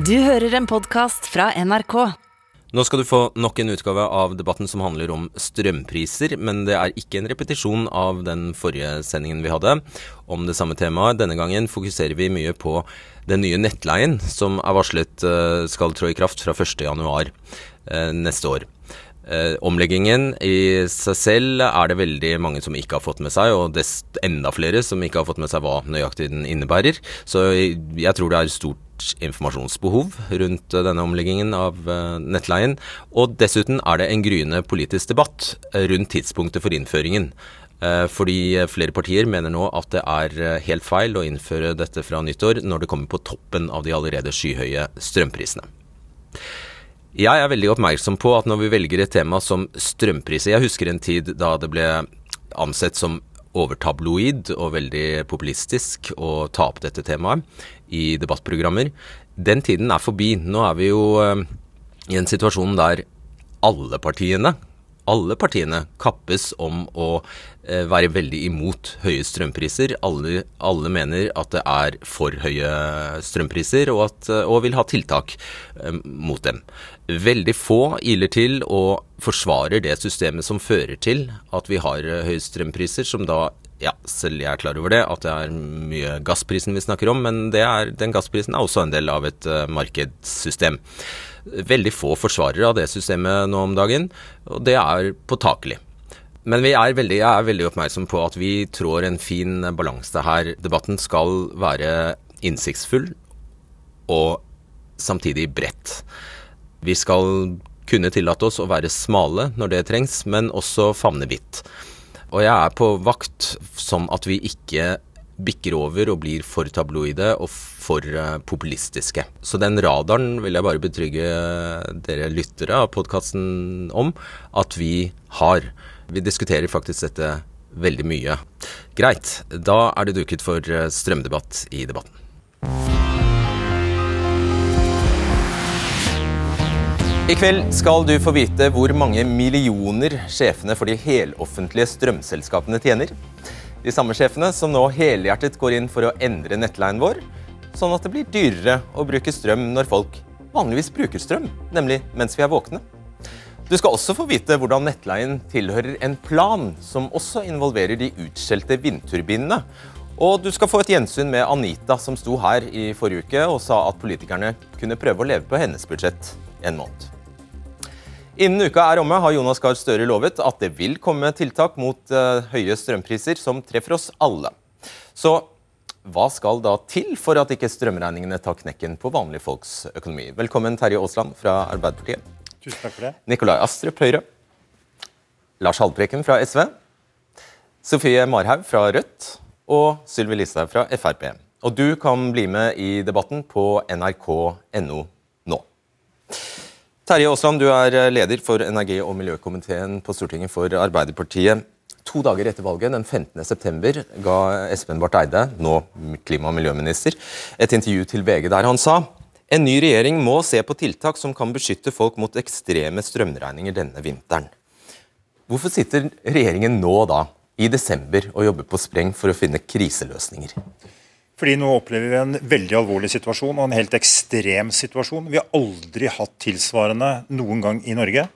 Du hører en podkast fra NRK. Nå skal du få nok en utgave av debatten som handler om strømpriser, men det er ikke en repetisjon av den forrige sendingen vi hadde om det samme temaet. Denne gangen fokuserer vi mye på den nye nettleien som er varslet eh, skal trå i kraft fra 1.1 eh, neste år. Eh, omleggingen i seg selv er det veldig mange som ikke har fått med seg, og enda flere som ikke har fått med seg hva nøyaktig den innebærer. Så jeg tror det er stort informasjonsbehov rundt eh, denne omleggingen av eh, nettleien. Og dessuten er det en gryende politisk debatt eh, rundt tidspunktet for innføringen. Fordi flere partier mener nå at det er helt feil å innføre dette fra nyttår, når det kommer på toppen av de allerede skyhøye strømprisene. Jeg er veldig oppmerksom på at når vi velger et tema som strømpriser Jeg husker en tid da det ble ansett som overtabloid og veldig populistisk å ta opp dette temaet i debattprogrammer. Den tiden er forbi. Nå er vi jo uh, i en situasjon der alle partiene alle partiene kappes om å eh, være veldig imot høye strømpriser. Alle, alle, mener at det er for høye strømpriser, og, at, og vil ha tiltak eh, mot dem. Veldig få iler til og forsvarer det systemet som fører til at vi har eh, høye strømpriser, som da ja, selv jeg er klar over det, at det er mye gassprisen vi snakker om, men er, den gassprisen er også en del av et uh, markedssystem veldig få forsvarere av det systemet nå om dagen, og det er påtakelig. Men er veldig, jeg er veldig oppmerksom på at vi trår en fin balanse her. Debatten skal være innsiktsfull og samtidig bredt. Vi skal kunne tillate oss å være smale når det trengs, men også favne vidt. Og jeg er på vakt som at vi ikke bikker over og blir for tabloide og for eh, populistiske. Så den radaren vil jeg bare betrygge dere lyttere av podkasten om at vi har. Vi diskuterer faktisk dette veldig mye. Greit, da er det duket for eh, strømdebatt i debatten. I kveld skal du få vite hvor mange millioner sjefene for de heloffentlige strømselskapene tjener. De samme sjefene som nå helhjertet går inn for å endre nettleien vår, sånn at det blir dyrere å bruke strøm når folk vanligvis bruker strøm, nemlig mens vi er våkne. Du skal også få vite hvordan nettleien tilhører en plan som også involverer de utskjelte vindturbinene. Og du skal få et gjensyn med Anita, som sto her i forrige uke og sa at politikerne kunne prøve å leve på hennes budsjett en måned. Innen uka er omme, har Jonas Gahr Støre lovet at det vil komme tiltak mot uh, høye strømpriser som treffer oss alle. Så hva skal da til for at ikke strømregningene tar knekken på vanlige folks økonomi? Velkommen Terje Aasland fra Arbeiderpartiet. Tusen takk for det. Nikolai Astrup, Høyre. Lars Haltbrekken fra SV. Sofie Marhaug fra Rødt. Og Sylvi Listhaug fra Frp. Og du kan bli med i debatten på nrk.no. Terje Aasland, du er eh, leder for energi- og miljøkomiteen på Stortinget for Arbeiderpartiet. To dager etter valget, den 15.9, ga Espen Barth Eide, nå klima- og miljøminister, et intervju til VG der han sa en ny regjering må se på tiltak som kan beskytte folk mot ekstreme strømregninger denne vinteren. Hvorfor sitter regjeringen nå da, i desember, og jobber på spreng for å finne kriseløsninger? Fordi nå opplever vi en veldig alvorlig situasjon og en helt ekstrem situasjon. Vi har aldri hatt tilsvarende noen gang i Norge.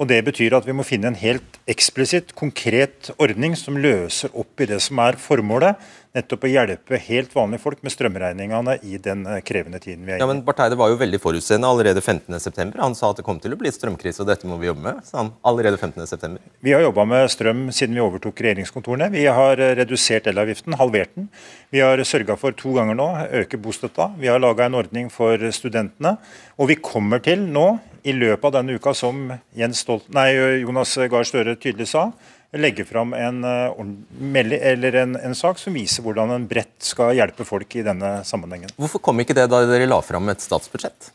Og Det betyr at vi må finne en helt eksplisitt, konkret ordning som løser opp i det som er formålet, nettopp å hjelpe helt vanlige folk med strømregningene i den eh, krevende tiden vi er i. Ja, men Bartheide var jo veldig forutseende allerede 15.9. Han sa at det kom til å bli strømkrise, og dette må vi jobbe med. sa han allerede 15.9. Vi har jobba med strøm siden vi overtok regjeringskontorene. Vi har eh, redusert elavgiften, halvert den. Vi har sørga for to ganger nå øke bostøtta. Vi har laga en ordning for studentene. Og vi kommer til nå, i løpet av denne uka, som Jens Stolt, nei, Jonas Gahr Støre tydelig sa, legge fram en, eh, en, en, sak som viser hvordan en bredt skal hjelpe folk i denne sammenhengen. Hvorfor kom ikke det da dere la fram et statsbudsjett?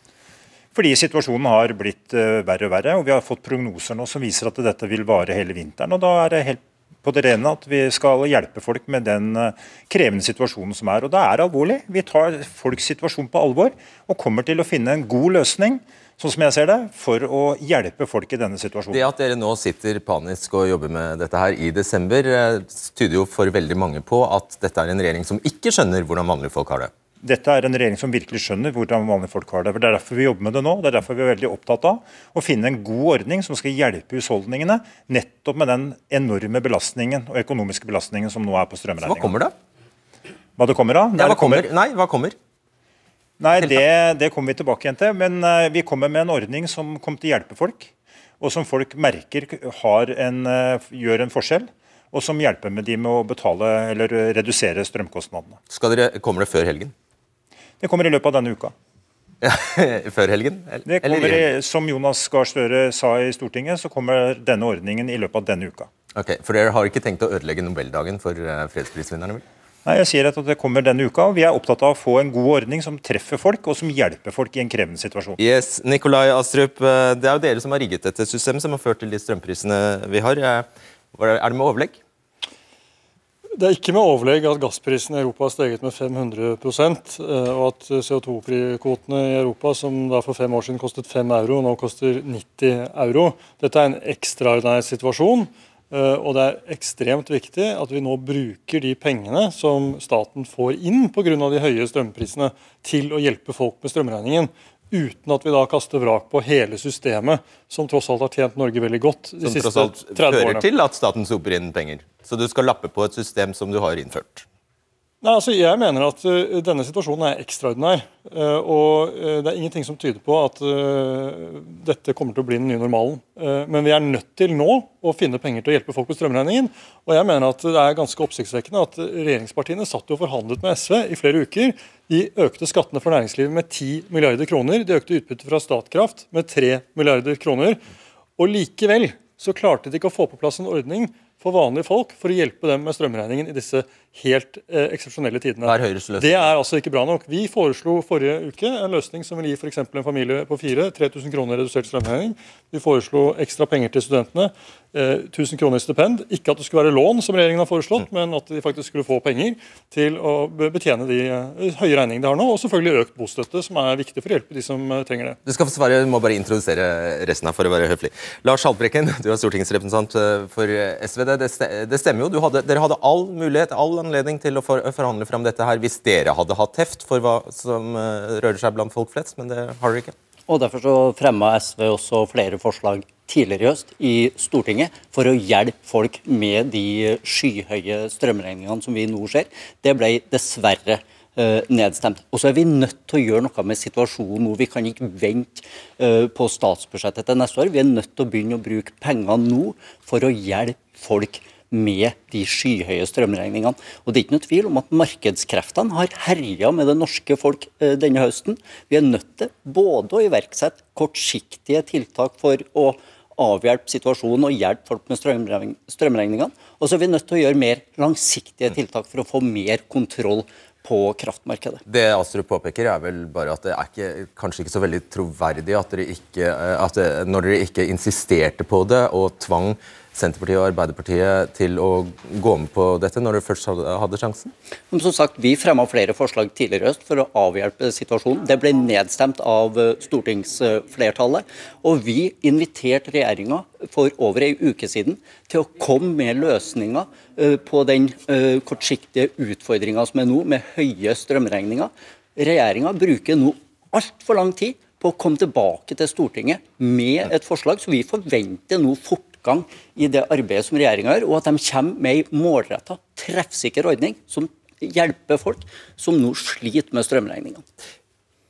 Fordi situasjonen har blitt uh, verre og verre, og vi har fått prognoser nå som viser at dette vil vare hele vinteren. og Da er det helt på det rene at vi skal hjelpe folk med den uh, krevende situasjonen som er. Og det er alvorlig. Vi tar folks situasjon på alvor og kommer til å finne en god løsning sånn som jeg ser det, for å hjelpe folk i denne situasjonen. Det at dere nå sitter panisk og jobber med dette her i desember, eh, tyder jo for veldig mange på at dette er en regjering som ikke skjønner hvordan vanlige folk har det. dette er en regjering som virkelig skjønner hvordan vanlige folk har det. For Det er derfor vi jobber med det nå. Det er derfor vi er veldig opptatt av å finne en god ordning som skal hjelpe husholdningene nettopp med den enorme belastningen og økonomiske belastningen som nå er på strømregninga. Hva kommer da? Hva det kommer av? Ja, hva kommer? Nei, hva kommer? Nei, det, det kommer vi tilbake igjen til. Men uh, vi kommer med en ordning som kommer til å hjelpe folk. Og som folk merker en, uh, gjør en forskjell og som hjelper med de med å betale eller redusere strømkostnadene. Dere, kommer det før helgen? Det kommer i løpet av denne uka. før helgen? Eller? Det kommer, Som Jonas Gahr Støre sa i Stortinget, så kommer denne ordningen i løpet av denne uka. Ok, For dere har ikke tenkt å ødelegge Nobeldagen for eh, fredsprisvinnerne? vel? Nei, jeg sier at det kommer denne uka, og Vi er opptatt av å få en god ordning som treffer folk, og som hjelper folk i en krevende situasjon. Yes, Nikolai Astrup, eh, Det er jo dere som har rigget dette systemet som har ført til de strømprisene vi har. Eh, er det med overlegg? Det er ikke med overlegg at gassprisen i Europa har steget med 500 eh, og at CO2-kvotene i Europa, som da for fem år siden kostet 5 euro, nå koster 90 euro. Dette er en ekstraordinær situasjon. Eh, og det er ekstremt viktig at vi nå bruker de pengene som staten får inn pga. de høye strømprisene, til å hjelpe folk med strømregningen uten at vi da kaster vrak på hele systemet, som tross alt har tjent Norge veldig godt de som siste 30 årene. Som tross alt fører til at staten soper inn penger. Så du skal lappe på et system som du har innført. Nei, altså Jeg mener at uh, denne situasjonen er ekstraordinær. Uh, og uh, det er ingenting som tyder på at dette kommer til å bli den nye normalen. men vi er nødt til nå å finne penger til å hjelpe folk på strømregningen. Og jeg mener at det er ganske oppsiktsvekkende at regjeringspartiene satt og forhandlet med SV i flere uker. De økte skattene for næringslivet med 10 milliarder kroner. De økte utbyttet fra Statkraft med 3 milliarder kroner. Og likevel så klarte de ikke å få på plass en ordning for vanlige folk for å hjelpe dem med strømregningen i disse helt eh, eksepsjonelle tidene. Hva er Det er altså ikke bra nok. Vi foreslo forrige uke en løsning som vil gi f.eks. en familie på fire 3000 kroner redusert strømregning. Vi foreslo ekstra penger til studentene. 1000 eh, kroner i stipend. Ikke at det skulle være lån, som regjeringen har foreslått, mm. men at de faktisk skulle få penger til å betjene de eh, høye regningene de har nå. Og selvfølgelig økt bostøtte, som er viktig for å hjelpe de som eh, trenger det. Du skal få svare, må bare introdusere resten her for å være høflig. Lars Haltbrekken, du er stortingsrepresentant for SV. Det, det stemmer jo. Hadde, dere hadde all mulighet, all anledning til å forhandle fram dette her hvis dere hadde hatt teft for hva som rører seg blant folk flest, men det har dere ikke. Og Derfor så fremma SV også flere forslag tidligere i høst i Stortinget for å hjelpe folk med de skyhøye strømregningene som vi nå ser. Det ble dessverre uh, nedstemt. Og så er vi nødt til å gjøre noe med situasjonen nå. Vi kan ikke vente uh, på statsbudsjettet til neste år. Vi er nødt til å begynne å bruke penger nå for å hjelpe folk med de skyhøye strømregningene. Og Det er ikke noe tvil om at markedskreftene har herja med det norske folk eh, denne høsten. Vi er nødt til både å iverksette kortsiktige tiltak for å avhjelpe situasjonen og hjelpe folk med strømregningene, og så er vi nødt til å gjøre mer langsiktige tiltak for å få mer kontroll på kraftmarkedet. Det Astrup påpeker er vel bare at det er ikke, kanskje ikke så veldig troverdig at dere ikke, at det, når dere ikke insisterte på det og tvang Senterpartiet og Arbeiderpartiet til å gå med på dette når dere først hadde, sjansen? sjansen? Som sagt, Vi fremma flere forslag tidligere i høst for å avhjelpe situasjonen. Det ble nedstemt av eh, stortingsflertallet. Og vi inviterte regjeringa for over ei uke siden til å komme med løsninger eh, på den eh, kortsiktige utfordringa som er nå, med høye strømregninger. Regjeringa bruker nå altfor lang tid på å komme tilbake til Stortinget med et forslag, så vi forventer nå fort fortgang i det arbeidet som regjeringa gjør, og at de kommer med ei målretta, treffsikker ordning som hjelper folk som nå sliter med strømregningene.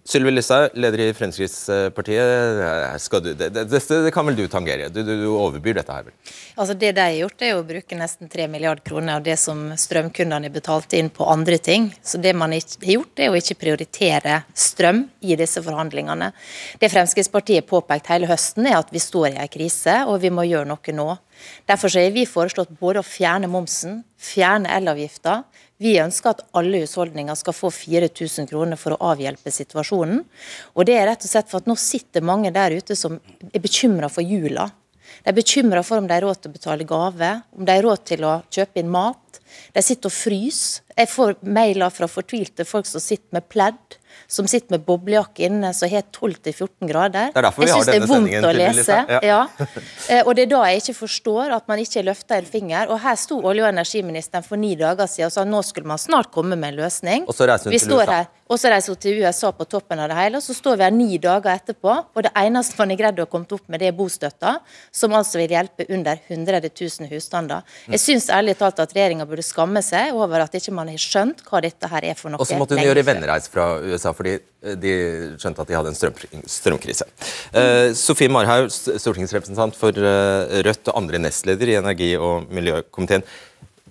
Sylvi Listhaug, leder i Fremskrittspartiet. Du, det, det, det, kan vel du tangere? Du, du, overbyr dette her, vel? Altså Det de har gjort, er å bruke nesten 3 milliarder kroner av det som strømkundene betalte inn på andre ting. Så det man har gjort, er å ikke prioritere strøm i disse forhandlingene. Det Fremskrittspartiet påpekt hele høsten, er at vi står i en krise, og vi må gjøre noe nå. Derfor har vi foreslått både å fjerne momsen, fjerne elavgifta, vi ønsker at alle husholdninger skal få 4000 kroner for å avhjelpe situasjonen. Og det er rett og slett for at nå sitter mange der ute som er bekymra for jula. De er bekymra for om de har råd til å betale gave, om de har råd til å kjøpe inn mat. De sitter og fryser. Jeg får mailer fra fortvilte folk som sitter med pledd som sitter med boblejakke inne som har 12-14 grader. Det er derfor vi jeg syns det er vondt å lese. Ja. Ja. Eh, Og det er da jeg ikke forstår at man ikke løfter en finger. Og her sto olje- og energiministeren for ni dager siden og sa nå skulle man snart komme med en løsning. Og så reiser hun Vi til USA. her, og så reiser hun til USA på toppen av det hele, og så står vi her ni dager etterpå, og det eneste man har greid å komme opp med, det er bostøtta, som altså vil hjelpe under 100 000 husstander. Jeg syns ærlig talt at regjeringa burde skamme seg over at ikke man har skjønt hva dette her er for noe. Og så måtte hun gjøre vennereis fra USA fordi eh, de skjønte at de hadde en strøm, strømkrise. Uh, Sofie Marhaug, stortingsrepresentant for uh, Rødt og andre nestleder i energi- og miljøkomiteen.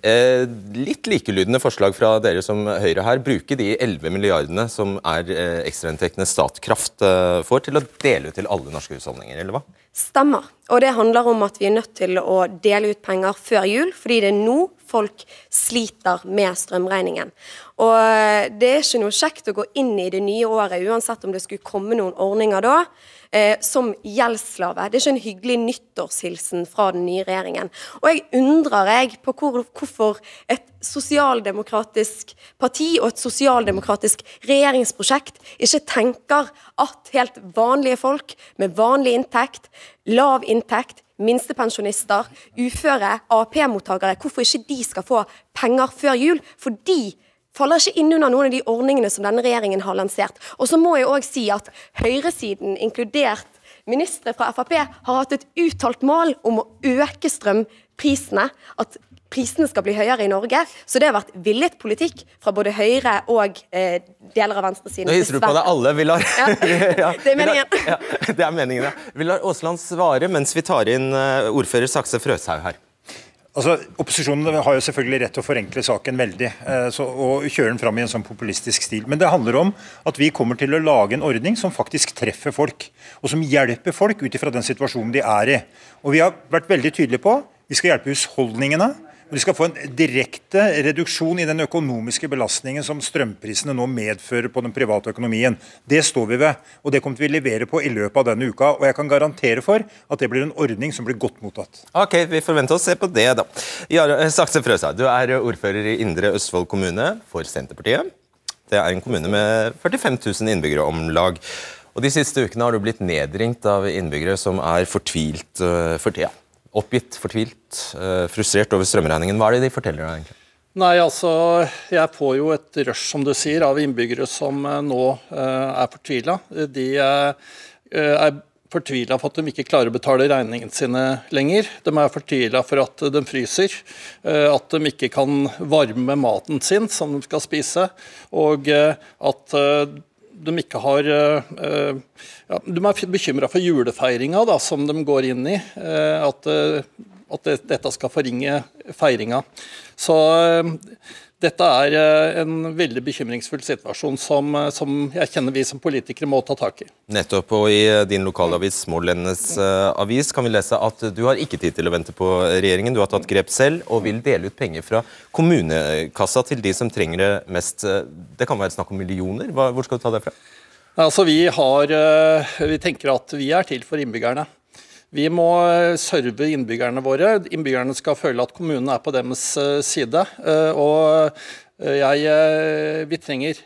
Eh, litt likelydende forslag fra dere som Høyre her. Bruke de 11 milliardene som er eh, ekstrainntektene Statkraft eh, får, til å dele ut til alle norske husholdninger, eller hva? Stemmer. Og det handler om at vi er nødt til å dele ut penger før jul, fordi det er nå folk sliter med strømregningen. Og eh, det er ikke noe kjekt å gå inn i det nye året, uansett om det skulle komme noen ordninger da, eh, som gjeldsslave. Det er ikke en hyggelig nyttårshilsen fra den nye regjeringen. Og jeg undrer jeg på hvor, hvorfor et sosialdemokratisk parti og et sosialdemokratisk regjeringsprosjekt ikke tenker at helt vanlige folk med vanlig inntekt, lav inntekt, minstepensjonister, uføre, Ap-mottakere, hvorfor ikke de skal få penger før jul? For de faller ikke inn under noen av de ordningene som denne regjeringen har lansert. Og så må jeg òg si at høyresiden, inkludert ministre fra Frp, har hatt et uttalt mål om å øke strømprisene. At prisene skal bli høyere i Norge. Så det har vært villet politikk fra både Høyre og eh, deler av venstresiden. Nå hilser du på deg alle, Villar. Ja, det er meningen. Villar- Ja, det er meningen, ja. Villar Aasland svare mens vi tar inn eh, ordfører Sakse Frøshaug her. Altså, Opposisjonen har jo selvfølgelig rett til å forenkle saken veldig eh, så, og kjøre den fram i en sånn populistisk stil. Men det handler om at vi kommer til å lage en ordning som faktisk treffer folk. Og som hjelper folk ut ifra den situasjonen de er i. Og vi har vært veldig tydelige på vi skal hjelpe husholdningene. De skal få en direkte reduksjon i den økonomiske belastningen som strømprisene nå medfører på den private økonomien. Det står vi ved, og det kommer vi til å levere på i løpet av denne uka. Og jeg kan garantere for at det blir en ordning som blir godt mottatt. Ok, vi forventer oss se på det, da. Eh, Sakse Frøsa, du er ordfører i Indre Østfold kommune for Senterpartiet. Det er en kommune med 45 000 innbyggere om lag. Og De siste ukene har du blitt nedringt av innbyggere som er fortvilt uh, for tida. Oppgitt, fortvilt, eh, frustrert over strømregningen. Hva er det de forteller deg egentlig? Nei, altså, Jeg får jo et rush som du sier, av innbyggere som eh, nå eh, er fortvila. De er fortvila for at de ikke klarer å betale regningene sine lenger. De er fortvila for at de fryser, at de ikke kan varme maten sin som de skal spise, og at de ikke har eh, eh, ja, De er bekymra for julefeiringa da, som de går inn i. eh, At, at det, dette skal forringe feiringa. Så dette er eh, en veldig bekymringsfull situasjon som, eh, som jeg kjenner vi som politikere må ta tak i. Nettopp, og I eh, din lokalavis Smålendenes avis kan vi lese at du har ikke tid til å vente på regjeringen. Du har tatt grep selv og vil dele ut penger fra kommunekassa til de som trenger det mest. Det kan være snakk om millioner. Hvor skal du ta det fra? Altså, vi, har, vi tenker at vi er til for innbyggerne. Vi må eh, serve innbyggerne våre. Innbyggerne skal føle at kommunen er på deres eh, side. Eh, Og jeg, vi trenger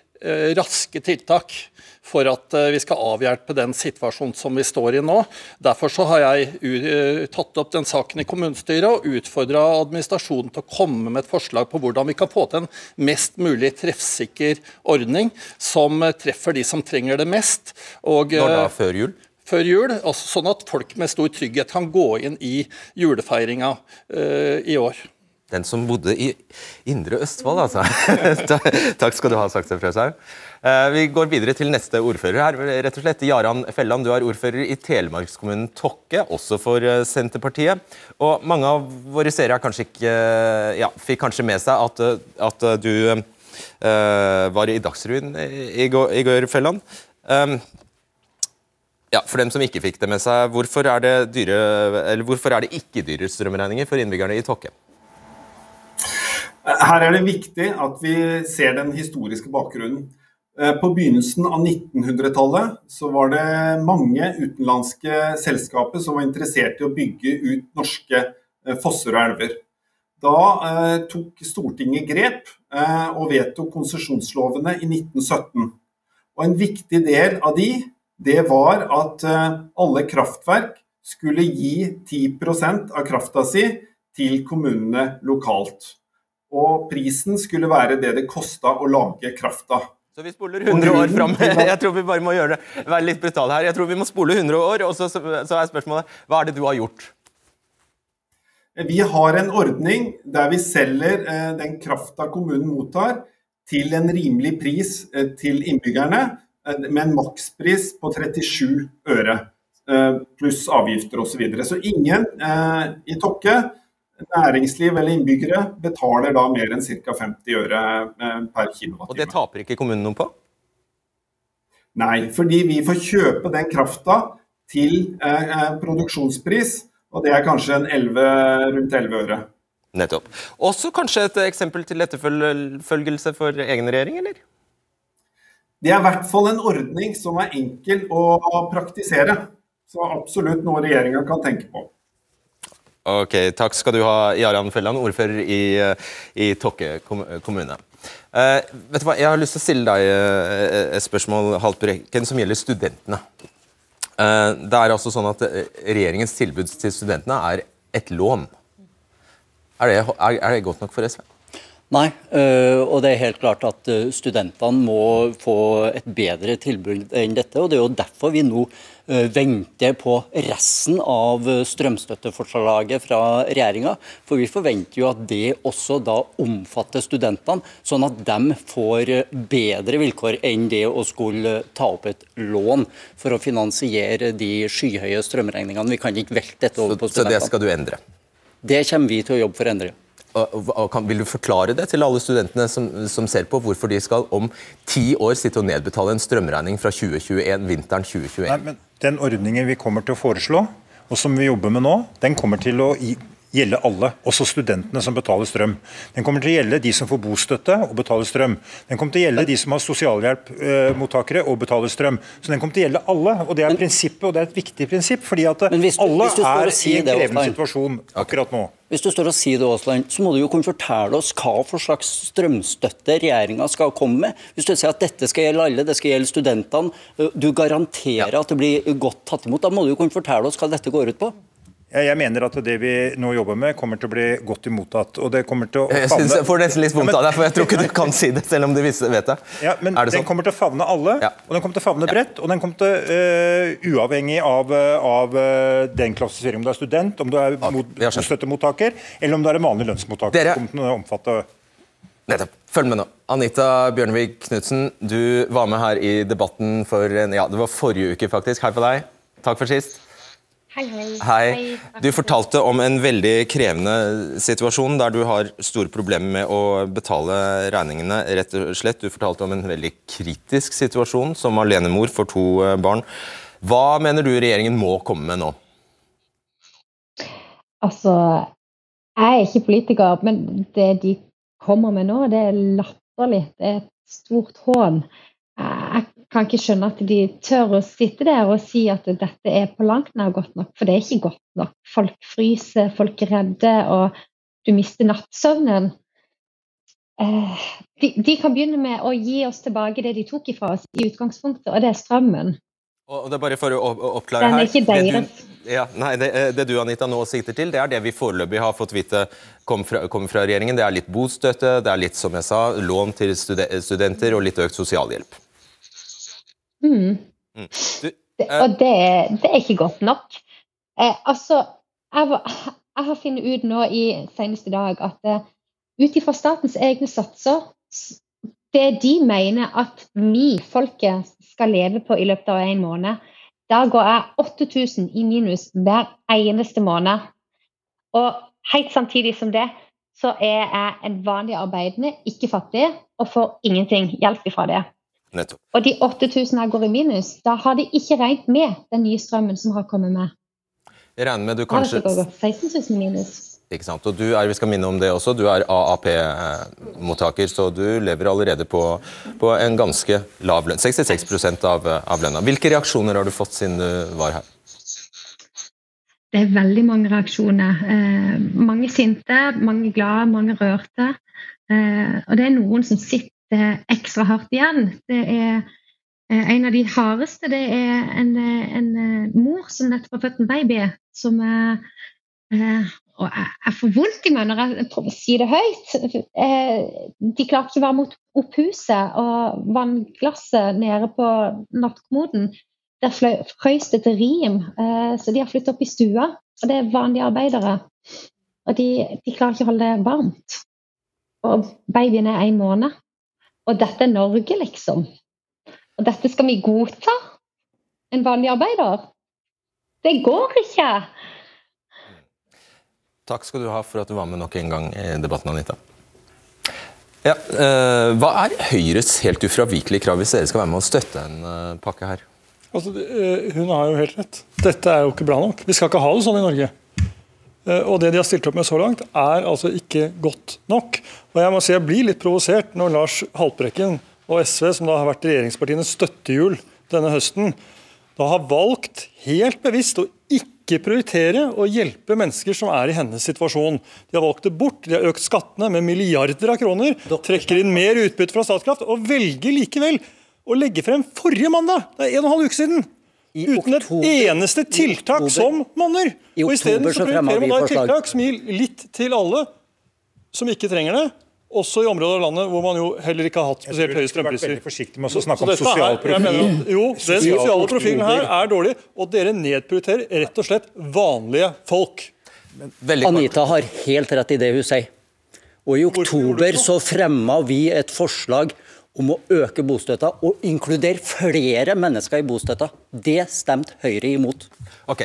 raske tiltak for at vi skal avhjelpe den situasjonen som vi står i nå. Derfor så har jeg tatt opp den saken i kommunestyret og utfordra administrasjonen til å komme med et forslag på hvordan vi kan få til en mest mulig treffsikker ordning som treffer de som trenger det mest. Og, Når da? Før jul? Før jul, altså sånn at folk med stor trygghet kan gå inn i julefeiringa uh, i år. Den som bodde i Indre Østfold, altså. Takk skal du ha, Sakse Frøshaug. Eh, Vi går videre til neste ordfører her. rett og slett. Jaran Felland, du er ordfører i telemarkskommunen Tokke, også for eh, Senterpartiet. Og mange av våre seere kanskje ikke ja, fikk kanskje med seg at, at du var i Dagsrevyen i går, i går Felland. Um, ja, For dem som ikke fikk det med seg, hvorfor er det, dyre, hvorfor er det ikke dyre strømregninger for innbyggerne i Tokke? Her er det viktig at vi ser den historiske bakgrunnen. Eh, På begynnelsen av 1900-tallet så var det mange utenlandske selskaper som var interessert i å bygge ut norske eh, fosser og elver. Da eh, tok Stortinget grep eh, og vedtok konsesjonslovene i 1917. Og En viktig del av de, det var at alle kraftverk skulle gi 10% av krafta si til kommunene lokalt. Og prisen skulle være det det kosta å lage krafta. Så vi spoler 100 år fram. Jeg tror vi bare må gjøre det, være litt brutale her. Jeg tror vi må spole 100 år, og så, er spørsmålet hva er det du har gjort? Vi har en ordning der vi selger eh, den krafta kommunen mottar til en rimelig pris eh, til innbyggerne, eh, med en makspris på 37 øre. Pluss avgifter osv. Så, videre. så ingen i Tokke næringsliv eller innbyggere betaler da mer enn ca. 50 øre eh, per kilowattime. Og det taper ikke kommunen noe på? Nei, fordi vi får kjøpe den krafta til eh, eh produksjonspris, og det er kanskje 11, rundt 11 øre. Nettopp. Også kanskje et eksempel til etterfølgelse for egen regjering, eller? Det er i hvert fall en ordning som er enkel å praktisere. Så absolutt noe regjeringa kan tenke på. Ok, Takk skal du ha, Jarand Felland, ordfører i, i Tokke kommune. Uh, vet du hva, Jeg har lyst til å stille deg uh, et spørsmål Haltbrekken, som gjelder studentene. Uh, det er altså sånn at Regjeringens tilbud til studentene er et lån. Er det, er, er det godt nok for SV? Nei, og det er helt klart at studentene må få et bedre tilbud enn dette. og Det er jo derfor vi nå Eh, venter på resten av strømstøtteforslaget fra regjeringa. For vi forventer jo at det også da omfatter studentene, sånn at de får bedre vilkår enn det å skulle ta opp et lån for å finansiere de skyhøye strømregningene. Vi kan ikke velte dette over på studentene. Så det skal du endre? Det kommer vi til å jobbe for å endre. Vil du forklare det til alle studentene som, som, ser på, hvorfor de skal om ti år sitte og nedbetale en strømregning fra 2021, vinteren 2021? Nei, men Den ordningen vi kommer til å foreslå, og som vi jobber med nå, den kommer til å gjelde alle, også studentene som betaler strøm. Den kommer til å gjelde de som får bostøtte og betaler strøm. Den kommer til å gjelde de som har sosialhjelpmottakere og betaler strøm. Så den kommer til å gjelde alle. og Det er men, prinsippet, og det er et viktig prinsipp. fordi at hvis alle hvis er si i en krevende situasjon akkurat nå. Hvis du står og sier det, Aasland, så må du jo kunne fortelle oss hva for slags strømstøtte regjeringa skal komme med. Hvis du sier at dette skal gjelde alle, det skal gjelde studentene, du garanterer ja. at det blir godt tatt imot, da må du jo kunne fortelle oss hva dette går ut på. Jeg mener at det vi nå jobber med, kommer til å bli godt imottatt. og det kommer til å favne... Jeg synes jeg får nesten litt vondt av deg, for jeg tror ikke du kan si det, selv om du vet det. Ja, men det Den sånn? kommer til å favne alle, ja. og den kommer til å favne bredt. Og den kommer til, uh, uavhengig av, av uh, den klassifiseringen om du er student, om du er mot, støttemottaker, eller om du er en vanlig lønnsmottaker. Dere... kommer til å omfatte... Nettopp. Følg med nå. Anita Bjørnevik Knutsen, du var med her i debatten for ja, det var forrige uke, faktisk. Hei på deg. Takk for sist. Hei, hei. Hei. Du fortalte om en veldig krevende situasjon der du har store problemer med å betale regningene. rett og slett. Du fortalte om en veldig kritisk situasjon som alenemor for to eh, barn. Hva mener du regjeringen må komme med nå? Altså, jeg er ikke politiker, men det de kommer med nå, det er latterlig. Det er et stort hån. Jeg kan ikke skjønne at de tør å sitte der og si at dette er på langt nær godt nok, for det er ikke godt nok. Folk fryser, folk er redde, og du mister nattsøvnen. Eh, de, de, kan begynne med å gi oss tilbake det de tok ifra oss i utgangspunktet, og det er strømmen. Og det er bare for å oppklare her. Er ikke deres. Ja, nei, det, eh, det, du Anita nå sikter til, det er det vi foreløpig har fått vite kommer fra, kom fra, regjeringen. Det er litt bostøtte, det er litt som jeg sa, lån til studenter og litt økt sosialhjelp. Mm. Mm. Du, det, eh, og det, det, er ikke godt nok. Eh, altså, jeg, var, jeg, har funnet ut nå i seneste dag at uh, ut ifra statens egne satser Det de mener at vi, folket, skal leve på i løpet av en måned, da går jeg 8000 i minus hver eneste måned. Og helt samtidig som det, så er jeg en vanlig arbeidende, ikke fattig, og får ingenting hjelp ifra det. Nettopp. Og de 8000 her går i minus. Da har de ikke regnet med den nye strømmen som har kommet med. Jeg regner med du kanskje... Da har det 16 000 minus. Ikke sant. Og du er, vi skal minne om det også, du er AAP-mottaker, så du lever allerede på, på en ganske lav lønn. 66 av, av lønna. Hvilke reaksjoner har du fått siden du var her? Det er veldig mange reaksjoner. Eh, mange sinte, mange glade, mange rørte. Eh, og det er noen som sitter ekstra hardt igjen. Det er En av de hardeste det er en, en mor som nettopp har født en baby. som er og jeg får vondt i meg når jeg prøver å si det høyt. De klarte ikke å varme opp huset, og vannglasset nede på nattkommoden der frøys det til rim. Så de har flyttet opp i stua. Og det er vanlige arbeidere. Og de, de klarer ikke å holde det varmt. Og babyen er én måned. Og dette er Norge, liksom. Og dette skal vi godta? En vanlig arbeider? Det går ikke! Takk skal du ha for at du var med nok en gang i debatten, Anita. Ja, eh, hva er Høyres helt ufravikelige krav hvis dere skal være med å støtte en uh, pakke her? Altså, eh, hun har jo helt rett. Dette er jo ikke bra nok. Vi skal ikke ha det sånn i Norge. Eh, og det de har stilt opp med så langt, er altså ikke godt nok. Og jeg må si jeg blir litt provosert når Lars Haltbrekken og SV, som da har vært regjeringspartienes støttehjul denne høsten, da har valgt helt bevisst å ikke prioritere å hjelpe mennesker som er i hennes situasjon. De har valgt det bort, de har økt skattene med milliarder av kroner, trekker inn mer utbytte fra Statkraft og velger likevel å legge frem forrige mandag, det er en og en halv uke siden, uten et eneste tiltak som monner. Og Isteden prioriterer man da et tiltak som gir litt til alle som ikke trenger det. Også i områder av landet hvor man jo heller ikke har hatt spesielt høye strømpriser. Forsiktig med å snakke om sosial profil. jo, den sosiale profilen her er dårlig, og dere nedprioriterer rett og slett vanlige folk. Anita har helt rett i det hun sier. Og I oktober så fremma vi et forslag om å øke bostøtta og inkludere flere mennesker i bostøtta. Det stemte Høyre imot. Ok,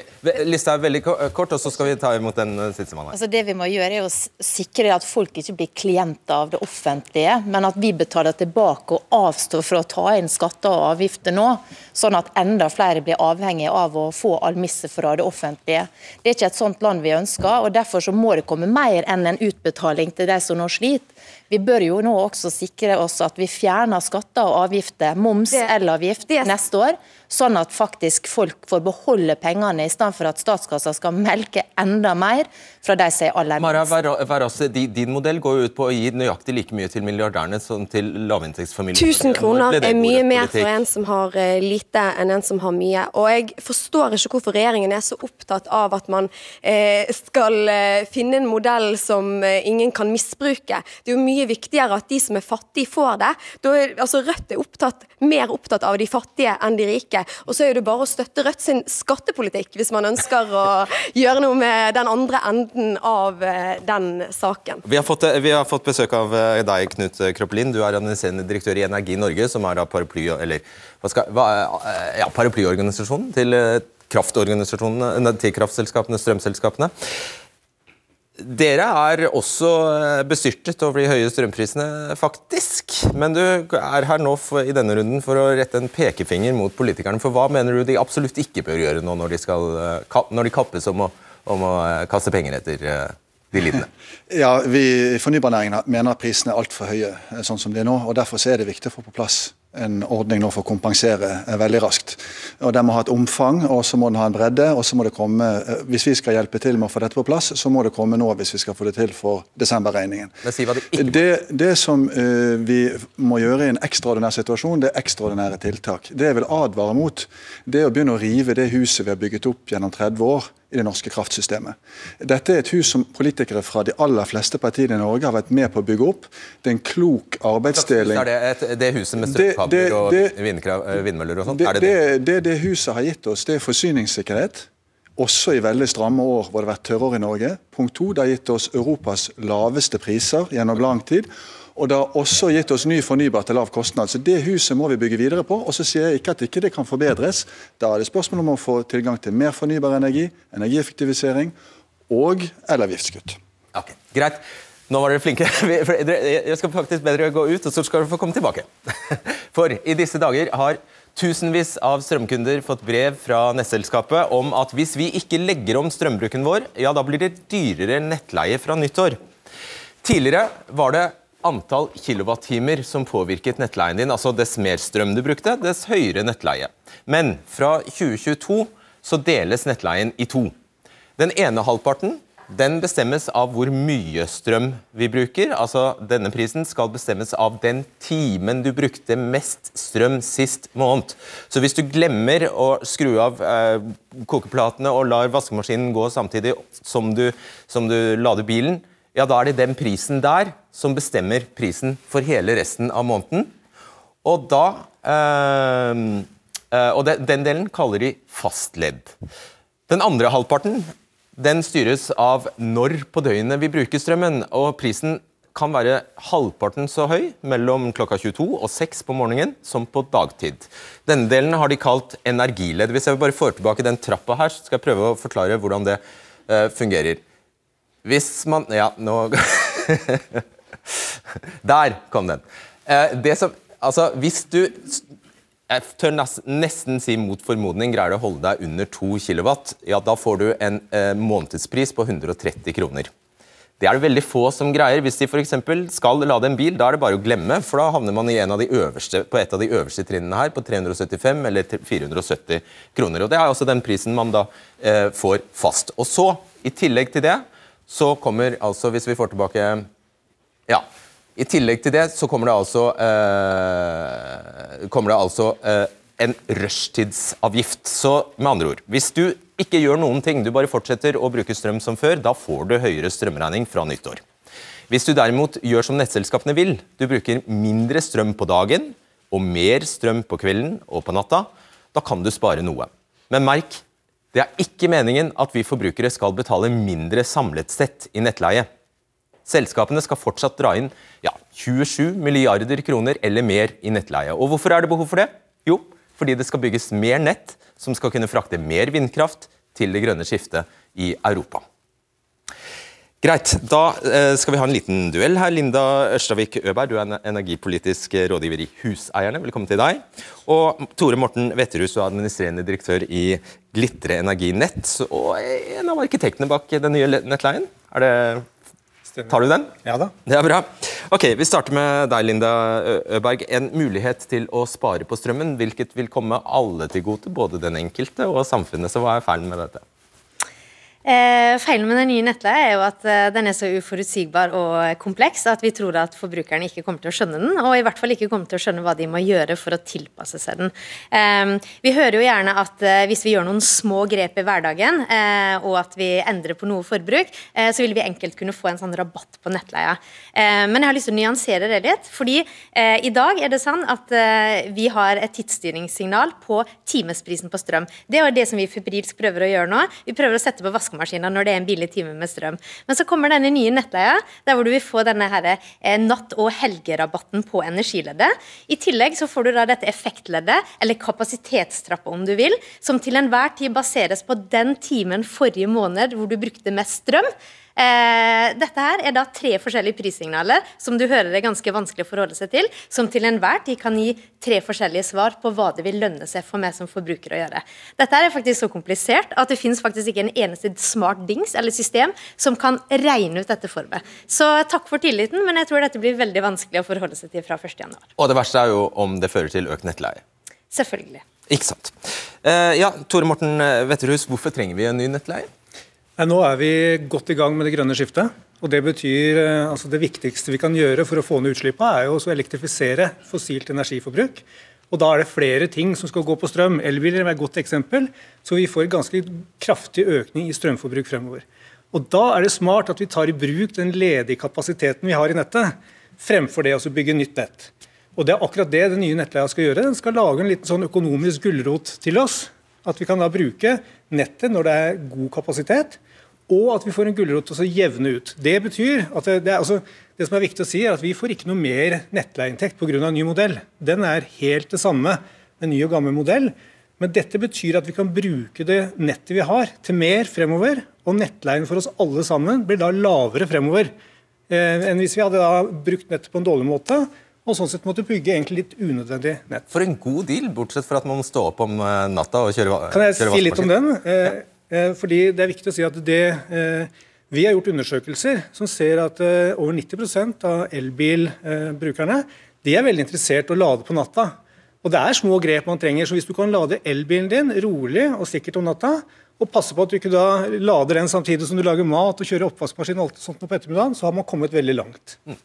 Lista er veldig kort, og så skal vi ta imot den eh, siste mannen. Altså det vi må gjøre er å sikre at folk ikke blir klienter av det offentlige, men at vi betaler tilbake og avstår fra å ta inn skatter og avgifter nå, sånn at enda flere blir avhengig av å få almisser fra det offentlige. Det er ikke et sånt land vi ønsker, og derfor så må det komme mer enn en utbetaling til de som nå sliter. Vi bør jo nå også sikre oss at vi fjerner skatter og avgifter, moms, elavgift, neste år sånn at faktisk folk får beholde pengene, i stedet for at statskassa skal melke enda mer fra de som er aller minst. Mara Varas, din modell går jo ut på å gi nøyaktig like mye til milliardærene som til lavinntektsfamilier. 1000 kroner er mye mer for en som har eh, lite enn en som har mye. Og jeg forstår ikke hvorfor regjeringen er så opptatt av at man eh, skal eh, finne en modell som ingen kan misbruke. Det er jo mye viktigere at de som er fattige, får det. Er, altså Rødt er opptatt, mer opptatt av de fattige enn de rike. Og så er det bare å støtte Rødt sin skattepolitikk hvis man ønsker å gjøre noe med den andre enden av eh, den saken. Vi har fått, vi har fått besøk av eh, deg, Knut Kroppelin. Du er administrerende direktør i Energi Norge, som er da paraply, eller, hva skal, hva, eh, ja, paraplyorganisasjonen til kraftorganisasjonene, til kraftselskapene, strømselskapene. Dere er også eh, bestyrtet over de høye strømprisene, faktisk. Men du er her nå for, i denne runden for å rette en pekefinger mot politikerne. For hva mener du de absolutt ikke bør gjøre nå når de, skal, eh, når de kappes om å, om å eh, kaste penger etter de lidende? Ja, vi i Fornybarnæringen mener prisene er altfor høye sånn som de er nå. og Derfor er det viktig å få på plass en ordning nå for å kompensere eh, veldig raskt. Og Den må ha et omfang og så må den ha en bredde. og så må det komme, eh, Hvis vi skal hjelpe til med å få dette på plass, så må det komme nå hvis vi skal få det til for desemberregningen. Det, det, det som uh, vi må gjøre i en ekstraordinær situasjon, det er ekstraordinære tiltak. Det jeg vil advare mot, det er å begynne å rive det huset vi har bygget opp gjennom 30 år i det norske kraftsystemet. Dette er et hus som politikere fra de aller fleste partiene i Norge har vært med på å bygge opp. Det er en klok arbeidsdeling. Er det, et, det huset med strømkabler og eh, vindmøller og sånt? Det, det, det, det huset har gitt oss, det er forsyningssikkerhet. Også i veldig stramme år hvor det har vært tørrår i Norge. Punkt to, Det har gitt oss Europas laveste priser gjennom lang tid. Og det har også gitt oss ny fornybar til lav kostnad. Så Det huset må vi bygge videre på. Og så sier jeg ikke at ikke det kan forbedres. Da er det spørsmål om å få tilgang til mer fornybar energi, energieffektivisering og elavgiftskutt. Okay, greit. Nå var dere flinke. Jeg skal faktisk bedre gå ut, og så skal dere få komme tilbake. For i disse dager har tusenvis av strømkunder fått brev fra nettselskapet om at hvis vi ikke legger om strømbruken vår, ja da blir det dyrere nettleie fra nyttår. Tidligere var det antall kilowattimer som påvirket nettleien din. Altså dess mer strøm du brukte, dess høyere nettleie. Men fra 2022 så deles nettleien i to. Den ene halvparten den bestemmes av hvor mye strøm vi bruker. Altså, Denne prisen skal bestemmes av den timen du brukte mest strøm sist måned. Så hvis du glemmer å skru av eh, kokeplatene og lar vaskemaskinen gå samtidig som du, som du lader bilen, ja, da er det den prisen der som bestemmer prisen for hele resten av måneden. Og da eh, eh Og den, den delen kaller de fastledd. Den andre halvparten den styres av når på døgnet vi bruker strømmen. og Prisen kan være halvparten så høy mellom klokka 22 og 6 på morgenen som på dagtid. Denne delen har de kalt energiledd. Hvis jeg bare får tilbake den trappa her, så skal jeg prøve å forklare hvordan det uh, fungerer. Hvis man Ja, nå Der kom den. Uh, det som, altså, hvis du jeg tør nesten si mot formodning greier du å holde deg under 2 kW, ja, da får du en eh, månedspris på 130 kroner. Det er det veldig få som greier. Hvis de f.eks. skal lade en bil, da er det bare å glemme, for da havner man av øverste, på et av de øverste trinnene her, på 375 eller 470 kroner. Og Det er også den prisen man da eh, får fast. Og så, i tillegg til det, så kommer altså, hvis vi får tilbake Ja. I tillegg til det så kommer det altså, eh, kommer det altså eh, en rushtidsavgift. Så med andre ord, hvis du ikke gjør noen ting, du bare fortsetter å bruke strøm som før, da får du høyere strømregning fra nyttår. Hvis du derimot gjør som nettselskapene vil, du bruker mindre strøm på dagen og mer strøm på kvelden og på natta, da kan du spare noe. Men merk, det er ikke meningen at vi forbrukere skal betale mindre samlet sett i nettleie. Selskapene skal fortsatt dra inn ja, 27 milliarder kroner eller mer i nettleie. Og Hvorfor er det behov for det? Jo, fordi det skal bygges mer nett som skal kunne frakte mer vindkraft til det grønne skiftet i Europa. Greit, da eh, skal vi ha en liten duell her. Linda Ørstavik Øberg, du er energipolitisk rådgiver i Huseierne. Velkommen til deg. Og Tore Morten Vetterhus, du er administrerende direktør i Glitre Energi Nett, og en av arkitektene bak den nye nettleien. Er det Tar du den? Ja da. Det er bra. Ok, Vi starter med deg, Linda Øberg. En mulighet til å spare på strømmen, hvilket vil komme alle til gode, både den enkelte og samfunnet. Så hva er feilen med dette? Eh, feilen med den nye nettleia er jo at eh, den er så uforutsigbar og kompleks at vi tror at forbrukerne ikke kommer til å skjønne den, og i hvert fall ikke kommer til å skjønne hva de må gjøre for å tilpasse seg den. Eh, vi hører jo gjerne at eh, hvis vi gjør noen små grep i hverdagen, eh, og at vi endrer på noe forbruk, eh, så vil vi enkelt kunne få en sånn rabatt på nettleia. men jeg har lyst til å nyansere det litt, fordi i dag er det sånn at vi har et tidsstyringssignal på timesprisen på strøm. Det er det som vi febrilsk prøver å gjøre nå. Vi prøver å sette på vaskemaskin vaskemaskiner når det er en billig time med strøm. Men så kommer denne nye nettleia, der hvor du vil få denne her, eh, natt- og helgerabatten på energileddet. I tillegg så får du da dette effektleddet, eller kapasitetstrappa om du vil, som til enhver tid baseres på den timen forrige måned hvor du brukte mest strøm. Eh, dette her er da tre forskjellige prissignaler som du hører er ganske vanskelig å forholde seg til, som til enhver tid kan gi tre forskjellige svar på hva det vil lønne seg for meg som forbruker å gjøre. Dette her er faktisk så komplisert at det finnes faktisk ikke en eneste smart dings eller system som kan regne ut dette for meg. Så takk for tilliten, men jeg tror dette blir veldig vanskelig å forholde seg til fra 1.1. Og det verste er jo om det fører til økt nettleie. Selvfølgelig. Ikke sant. Eh, ja, Tore Morten Wetterhus, hvorfor trenger vi en ny nettleie? Nå er vi godt i gang med det grønne skiftet. og Det betyr eh, altså det viktigste vi kan gjøre for å få ned utslippene, er jo å elektrifisere fossilt energiforbruk. Og Da er det flere ting som skal gå på strøm. Elbiler er et godt eksempel. Så vi får ganske kraftig økning i strømforbruk fremover. Og Da er det smart at vi tar i bruk den ledige kapasiteten vi har i nettet, fremfor det å bygge nytt nett. Og Det er akkurat det den nye nettleia skal gjøre. Den skal lage en liten sånn økonomisk gulrot til oss. At vi kan da bruke nettet når det er god kapasitet, og at vi får en gulrot til å jevne ut. Det betyr at det, det, altså, det, som er viktig å si er at vi får ikke noe mer nettleieinntekt pga. ny modell. Den er helt det samme med ny og gammel modell. Men dette betyr at vi kan bruke det nettet vi har, til mer fremover. Og nettleien for oss alle sammen blir da lavere fremover eh, enn hvis vi hadde brukt nettet på en dårlig måte. Og sånn sett måtte bygge egentlig litt unødvendig nett. For en god deal, bortsett fra at man må stå opp om eh, natta og kjøre Kan jeg si litt om den? Eh, Eh, fordi Det er viktig å si at det, eh, vi har gjort undersøkelser som ser at eh, over 90% av elbilbrukerne de er veldig interessert i å lade på natta. Og Det er små grep man trenger. så Hvis du kan lade elbilen din rolig og sikkert om natta, og passe på at du ikke da lader den samtidig som du lager mat og kjører oppvaskmaskin og alt sånt på ettermiddagen, så har man kommet veldig langt. Mm.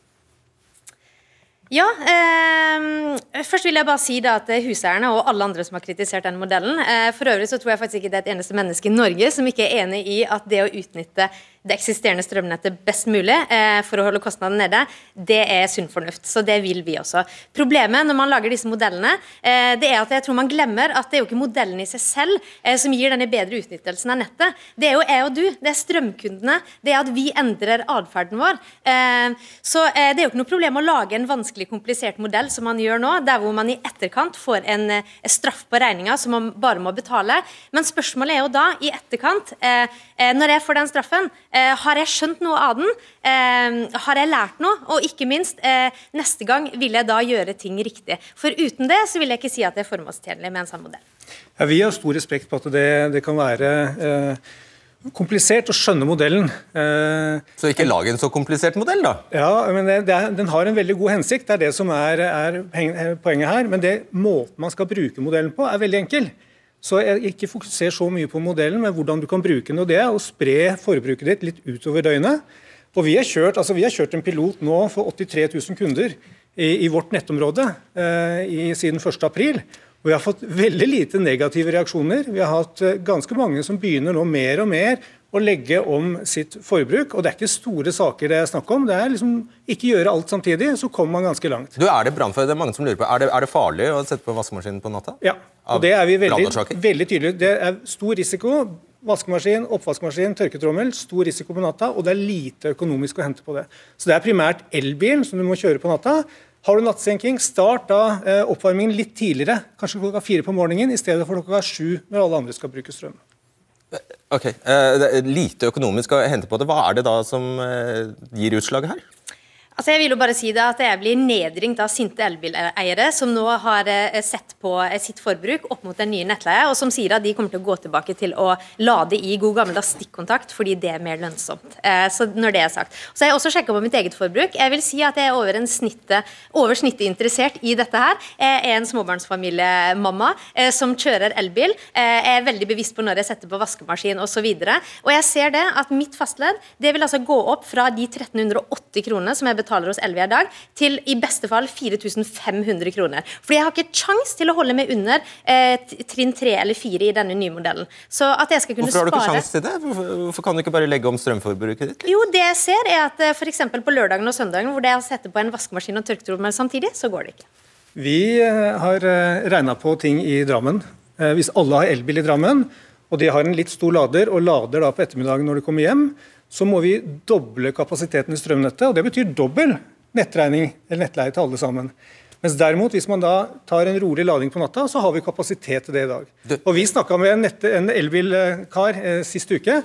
Ja, eh, først vil jeg bare si da at huseierne og alle andre som har kritisert den modellen eh, For øvrig så tror jeg faktisk ikke det er et eneste menneske i Norge som ikke er enig i at det å utnytte det eksisterende strømnettet best mulig eh, for å holde kostnadene nede, det er sunn fornuft. Så det vil vi også. Problemet når man lager disse modellene, eh, det er at jeg tror man glemmer at det er jo ikke modellen i seg selv eh, som gir denne bedre utnyttelsen av nettet. Det er jo jeg og du, det er strømkundene, det er at vi endrer atferden vår. Eh, så eh, det er jo ikke noe problem å lage en vanskelig, komplisert modell som man gjør nå, der hvor man i etterkant får en, eh, straff på regninga som man bare må betale. Men spørsmålet er jo da, i etterkant, når jeg får den straffen, Eh, har jeg skjønt noe av den? Eh, har jeg lært noe? Og ikke minst, eh, neste gang vil jeg da gjøre ting riktig. For uten det så vil jeg ikke si at det er formålstjenlig med en sånn modell. Ja, vi har stor respekt på at det, det kan være eh, komplisert å skjønne modellen. Eh, så ikke lag en så komplisert modell, da? Ja, men det, det er, Den har en veldig god hensikt, det er det som er, er poenget her. Men det måten man skal bruke modellen på, er veldig enkel. Så jeg ikke fokuser så mye på modellen, men hvordan du kan bruke den. og Det er å spre forbruket ditt litt utover døgnet. Og vi har, kjørt, altså vi har kjørt en pilot nå for 83 000 kunder i, i vårt nettområde eh, i, siden 1.4. Og vi har fått veldig lite negative reaksjoner. Vi har hatt eh, ganske mange som begynner nå mer og mer å legge om sitt forbruk. Og det er ikke store saker det er snakk om. Det er liksom ikke gjøre alt samtidig, så kommer man ganske langt. Du, Er det brannfare? Det er mange som lurer på. Er det, er det farlig å sette på vaskemaskinen på natta? Ja, og det er vi veldig, veldig tydelige. Det er stor risiko. Vaskemaskin, oppvaskmaskin, tørketrommel. Stor risiko på natta, og det er lite økonomisk å hente på det. Så det er primært elbil som du må kjøre på natta. Har du nattsenking, start da eh, oppvarmingen litt tidligere, kanskje klokka fire på morgenen, i stedet for klokka sju når alle andre skal bruke strøm. Ok, uh, Lite økonomisk å hente på det. Hva er det da som uh, gir utslaget her? Altså jeg vil jo bare si det at jeg blir nedringt av sinte elbileiere som nå har eh, sett på eh, sitt forbruk opp mot den nye nettleie, og som sier at de kommer til å gå tilbake til å lade i god gammeldags stikkontakt fordi det er mer lønnsomt. Eh, så når det er sagt. Så har jeg også sjekka på mitt eget forbruk. Jeg vil si at jeg er over, snittet, over snittet interessert i dette her. Jeg er en småbarnsfamiliemamma som kjører elbil. Jeg er veldig bevisst på når jeg setter på vaskemaskin osv. Og, så og jeg ser det at mitt fastledd det vil altså gå opp fra de 1380 kronene som jeg betaler betaler hos Elvia i dag, til i beste fall 4500 kroner. Fordi jeg har ikke kjangs til å holde meg under eh, trinn 3 eller 4 i denne nye modellen. Så at jeg skal kunne spare Hvorfor har du ikke kjangs til det? Hvorfor, hvorfor, kan du ikke bare legge om strømforbruket ditt? Jo, det jeg ser er at eh, f.eks. på lørdagen og søndagen hvor det er å sette på en vaskemaskin og tørketrommel samtidig, så går det ikke. Vi eh, har eh, regna på ting i Drammen. Hvis alle har elbil i Drammen, og de har en litt stor lader og lader da på ettermiddagen når de kommer hjem, så må vi doble kapasiteten i strømnettet. og Det betyr dobbel nettregning eller nettleie til alle sammen. Mens derimot, hvis man da tar en rolig lading på natta, så har vi kapasitet til det i dag. Og Vi snakka med en, en elbilkar eh, sist uke.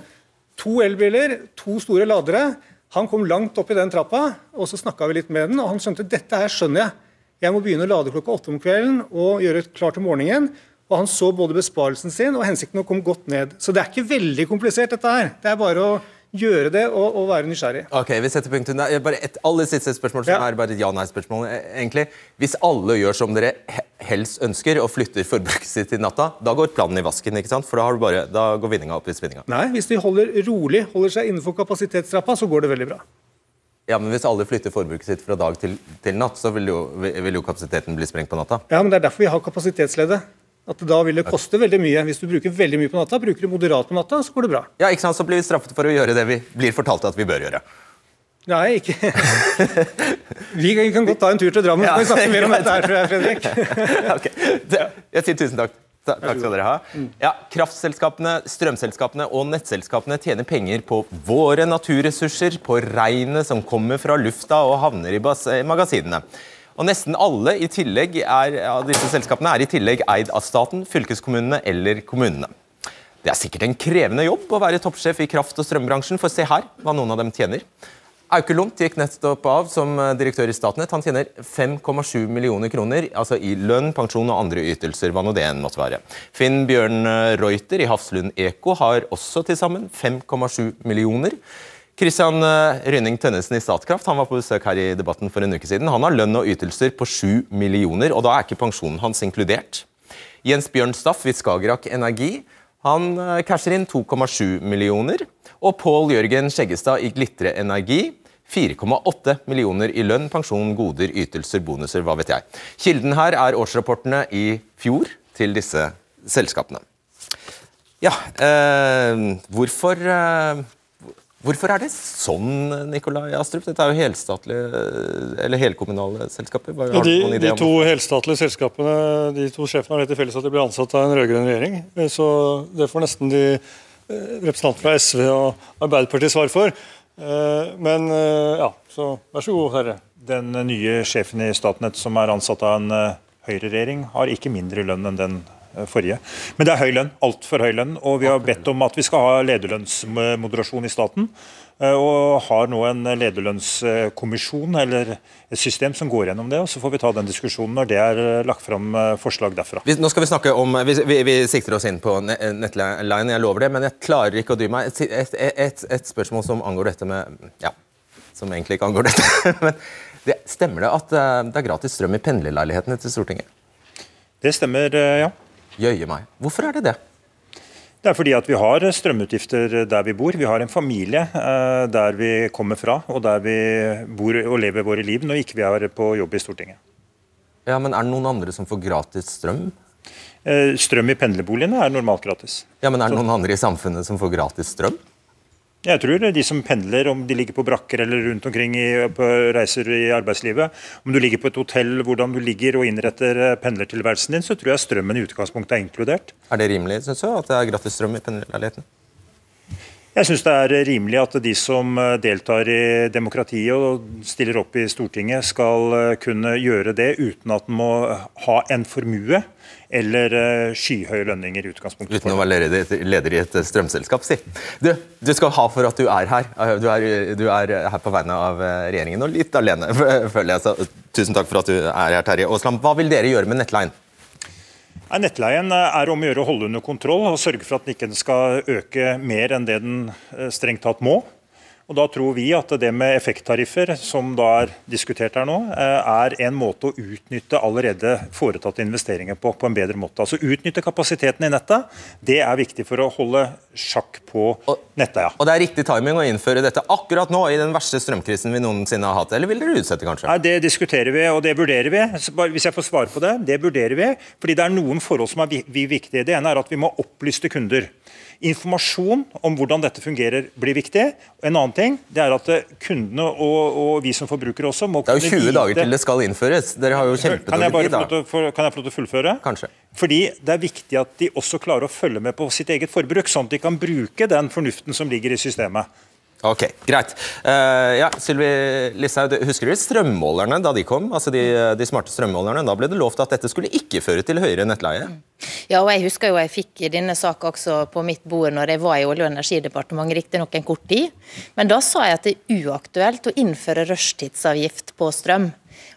To elbiler, to store ladere. Han kom langt opp i den trappa, og så snakka vi litt med den, og han skjønte dette her skjønner jeg. Jeg må begynne å lade klokka åtte om kvelden og gjøre klart til morgenen. Og han så både besparelsen sin og hensikten å komme godt ned. Så det er ikke veldig komplisert, dette her. Det er bare å gjøre det og, og, være nysgjerrig. Ok, vi setter punktum der. Bare et aller siste spørsmål, som ja. er bare et ja-nei-spørsmål. Egentlig. Hvis alle gjør som dere helst ønsker, og flytter forbruket sitt til natta, da går planen i vasken, ikke sant? For da, bare, da går vinninga opp i spinninga. Nei, hvis de holder rolig, holder seg innenfor kapasitetstrappa, så går det veldig bra. Ja, men Hvis alle flytter forbruket sitt fra dag til, til natt, så vil jo, vil jo kapasiteten bli sprengt på natta? Ja, men Det er derfor vi har kapasitetsleddet. At da vil det koste veldig mye. Hvis du bruker veldig mye på natta, bruker du moderat på natta, så går det bra. Ja, ikke sant? Så blir vi straffet for å gjøre det vi blir fortalt at vi bør gjøre. Nei, ikke Vi kan godt ta en tur til Drammen, så kan vi snakke mer om dette her, tror jeg, Fredrik. okay. Jeg sier tusen takk. Takk skal dere ha. Ja, kraftselskapene, strømselskapene og nettselskapene tjener penger på våre naturressurser, på regnet som kommer fra lufta og havner i magasinene. Og Nesten alle er, av disse selskapene er i tillegg eid av staten, fylkeskommunene eller kommunene. Det er sikkert en krevende jobb å være toppsjef i kraft- og strømbransjen, for se her hva noen av dem tjener. Auke Lundt gikk nettopp av som direktør i Statnett. Han tjener 5,7 millioner kroner altså i lønn, pensjon og andre ytelser. hva nå det enn måtte være. Finn Bjørn Reuter i Hafslund Eko har også til sammen 5,7 millioner. Kristian eh, Rynning Tønnesen i Statkraft han var på besøk her i debatten for en uke siden. Han har lønn og ytelser på 7 millioner, og da er ikke pensjonen hans inkludert. Jens Bjørn Staff i Skagerrak Energi han eh, casher inn 2,7 millioner. Og Pål Jørgen Skjeggestad i Glitre Energi 4,8 millioner i lønn, pensjon, goder, ytelser, bonuser, hva vet jeg. Kilden her er årsrapportene i fjor til disse selskapene. Ja, eh, hvorfor eh, Hvorfor er det sånn, Nikolai Astrup? Dette er jo helstatlige eller helkommunale selskaper. Ja, de, de, to helstatlige selskapene, de to sjefene har det til felles at de ble ansatt av en rød-grønn regjering. Så det får nesten de representantene representanter fra SV og Arbeiderpartiet svar for. Eh, men eh, ja, så vær så god, herre. Den nye sjefen i Statnett som er ansatt av en høyreregjering, har ikke mindre lønn enn den forrige. Men det er høy lønn, altfor høy lønn. Og vi har bedt om at vi skal ha lederlønnsmoderasjon i staten. Eh, og har nå en lederlønnskommisjon eller et system som går gjennom det. og Så får vi ta den diskusjonen når det er eh, lagt fram eh, forslag derfra. nå skal Vi snakke om, vi, vi, vi, sikter oss inn på nettline, jeg lover det, men jeg klarer ikke å dy meg. Et, et, et, et, spørsmål som angår dette med Ja, som egentlig ikke angår dette. men det, Stemmer det at det er gratis strøm i pendlerleilighetene til Stortinget? Det stemmer, ja. Jøye meg. Hvorfor er det det? Det er fordi at vi har strømutgifter der vi bor. Vi har en familie eh, der vi kommer fra og der vi bor og lever våre liv når ikke vi er på jobb i Stortinget. Ja, Men er det noen andre som får gratis strøm? Eh, strøm i pendlerboligene er normalt gratis. Ja, Men er det noen andre i samfunnet som får gratis strøm? Jeg tror de som pendler, om de ligger på brakker eller rundt omkring i, på reiser i arbeidslivet, om du ligger på et hotell, hvordan du ligger og innretter eh, pendlertilværelsen din, så tror jeg strømmen i utgangspunktet er inkludert. Er det rimelig synes du, at det er gratis strøm i pendlerleiligheten? Jeg syns det er rimelig at de som eh, deltar i demokratiet og stiller opp i Stortinget, skal eh, kunne gjøre det uten at de må ha en formue eller uh, skyhøye lønninger i utgangspunktet. Uten å være leder i et strømselskap, si. Du, du, skal ha for at du er her. Eh, du er, du er, her på vegne av eh, regjeringen, og litt alene, føler jeg. Så tusen takk for at du er her, Terje Aasland. Hva vil dere gjøre med nettleien? Nettleien er om å gjøre å holde under kontroll og sørge for at den ikke skal øke mer enn det den strengt tatt må. Og Da tror vi at det med effekttariffer, som da er diskutert her nå, eh, er en måte å utnytte allerede foretatte investeringer på på en bedre måte. Altså Utnytte kapasiteten i nettet. Det er viktig for å holde sjakk på nettet. ja. Og det er riktig timing å innføre dette akkurat nå, i den verste strømkrisen vi noensinne har hatt? Eller vil dere utsette, kanskje? Nei, Det diskuterer vi, og det vurderer vi. Hvis jeg får svare på det, det vurderer vi. Fordi det er noen forhold som er viktige. Det ene er at vi må opplyste kunder. Informasjon om hvordan dette fungerer blir viktig. En annen ting det er at eh, kundene og, og vi som forbrukere også må Det er jo 20 dager til det skal innføres. Dere har jo kjempedårlig tid. da. Kan jeg få lov til å fullføre? Kanskje. Fordi Det er viktig at de også klarer å følge med på sitt eget forbruk, sånn at de kan bruke den fornuften som ligger i systemet. Ok, Greit. Uh, ja, Sylvi Listhaug, husker du strømmålerne da de kom? Altså de, de, smarte strømmålerne. Da ble det lovt at dette skulle ikke føre til høyere nettleie? Ja, og jeg husker jo jeg fikk denne saka også på mitt bord når jeg var i Olje- og energidepartementet, riktignok en kort tid. Men da sa jeg at det er uaktuelt å innføre rushtidsavgift på strøm.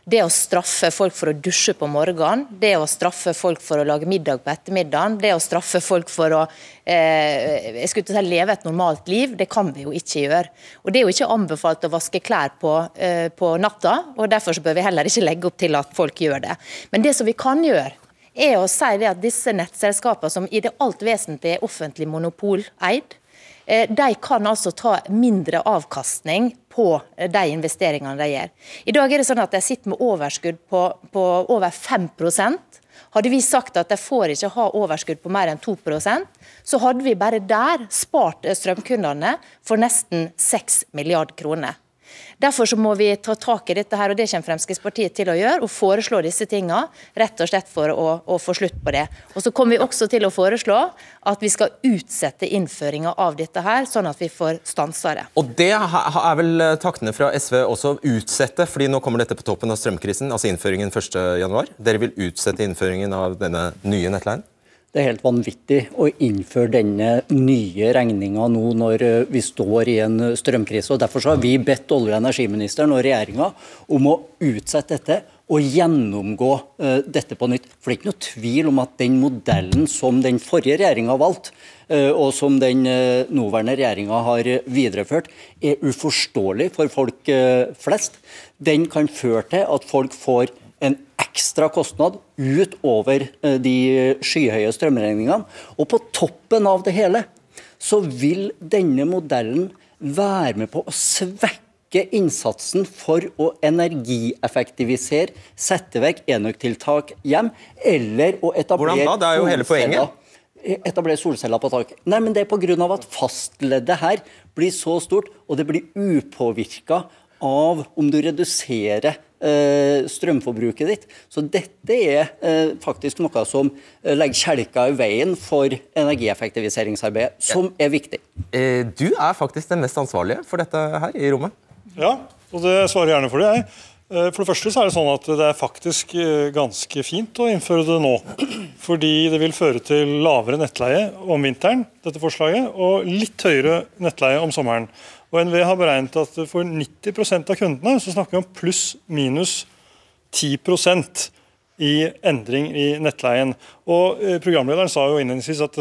Det å straffe folk for å dusje på morgenen, det å straffe folk for å lage middag på ettermiddagen, det å straffe folk for å eh, jeg skulle si, leve et normalt liv, det kan vi jo ikke gjøre. Og Det er jo ikke anbefalt å vaske klær på, eh, på natta, og derfor så bør vi heller ikke legge opp til at folk gjør det. Men det som vi kan gjøre, er å si det at disse nettselskapene, som i det alt vesentlige er offentlig monopoleid, de kan altså ta mindre avkastning på eh, de investeringene de gjør. I dag er det sånn at de sitter med overskudd på, på over 5% hadde vi sagt at de får ikke ha overskudd på mer enn 2% så hadde vi bare der spart strømkundene for nesten 6 milliard kroner. Derfor så må vi ta tak i dette, her, og det kommer Fremskrittspartiet til å gjøre. Og foreslå disse tingene, rett og slett for å, å få slutt på det. Og Så kommer vi også til å foreslå at vi skal utsette innføringa av dette, her, sånn at vi får stansa det. Og Det er vel eh, taktene fra SV også utsette, fordi nå kommer dette på toppen av strømkrisen, altså innføringen 1.1. Dere vil utsette innføringen av denne nye nettleien? Det er helt vanvittig å innføre denne nye regninga nå når eh, vi står i en strømkrise. og Derfor har vi bedt olje- og energiministeren og regjeringa om å utsette dette og gjennomgå uh, dette på nytt. For Det er ikke noe tvil om at den modellen som den forrige regjeringa valgte, og som den nåværende regjeringa har videreført, er uforståelig for folk flest. Den kan føre til at folk får en ekstra kostnad utover eh, de skyhøye strømregningene. Og på toppen av det hele så vil denne modellen være med på å svekke innsatsen for å energieffektivisere, sette vekk enøktiltak hjem, eller å etablere Hvordan da? Det er jo hele poenget. Etablere solceller på tak. Nei, men Det er pga. at fastleddet her blir så stort, og det blir upåvirka av om du reduserer strømforbruket ditt. Så dette er eh, faktisk noe som eh, legger kjelka i veien for energieffektiviseringsarbeidet, som er viktig. Eh, du er faktisk den mest ansvarlige for dette her i rommet. Ja, og det svarer gjerne for det, jeg. Eh, for det første så er det sånn at det er faktisk eh, ganske fint å innføre det nå. Fordi det vil føre til lavere nettleie om vinteren, dette forslaget, og litt høyere nettleie om sommeren. Og NVE har beregnet at for 90% av kundene så snakker vi om pluss-minus 10% i endring i nettleien. Og eh, Programlederen sa jo innledningsvis at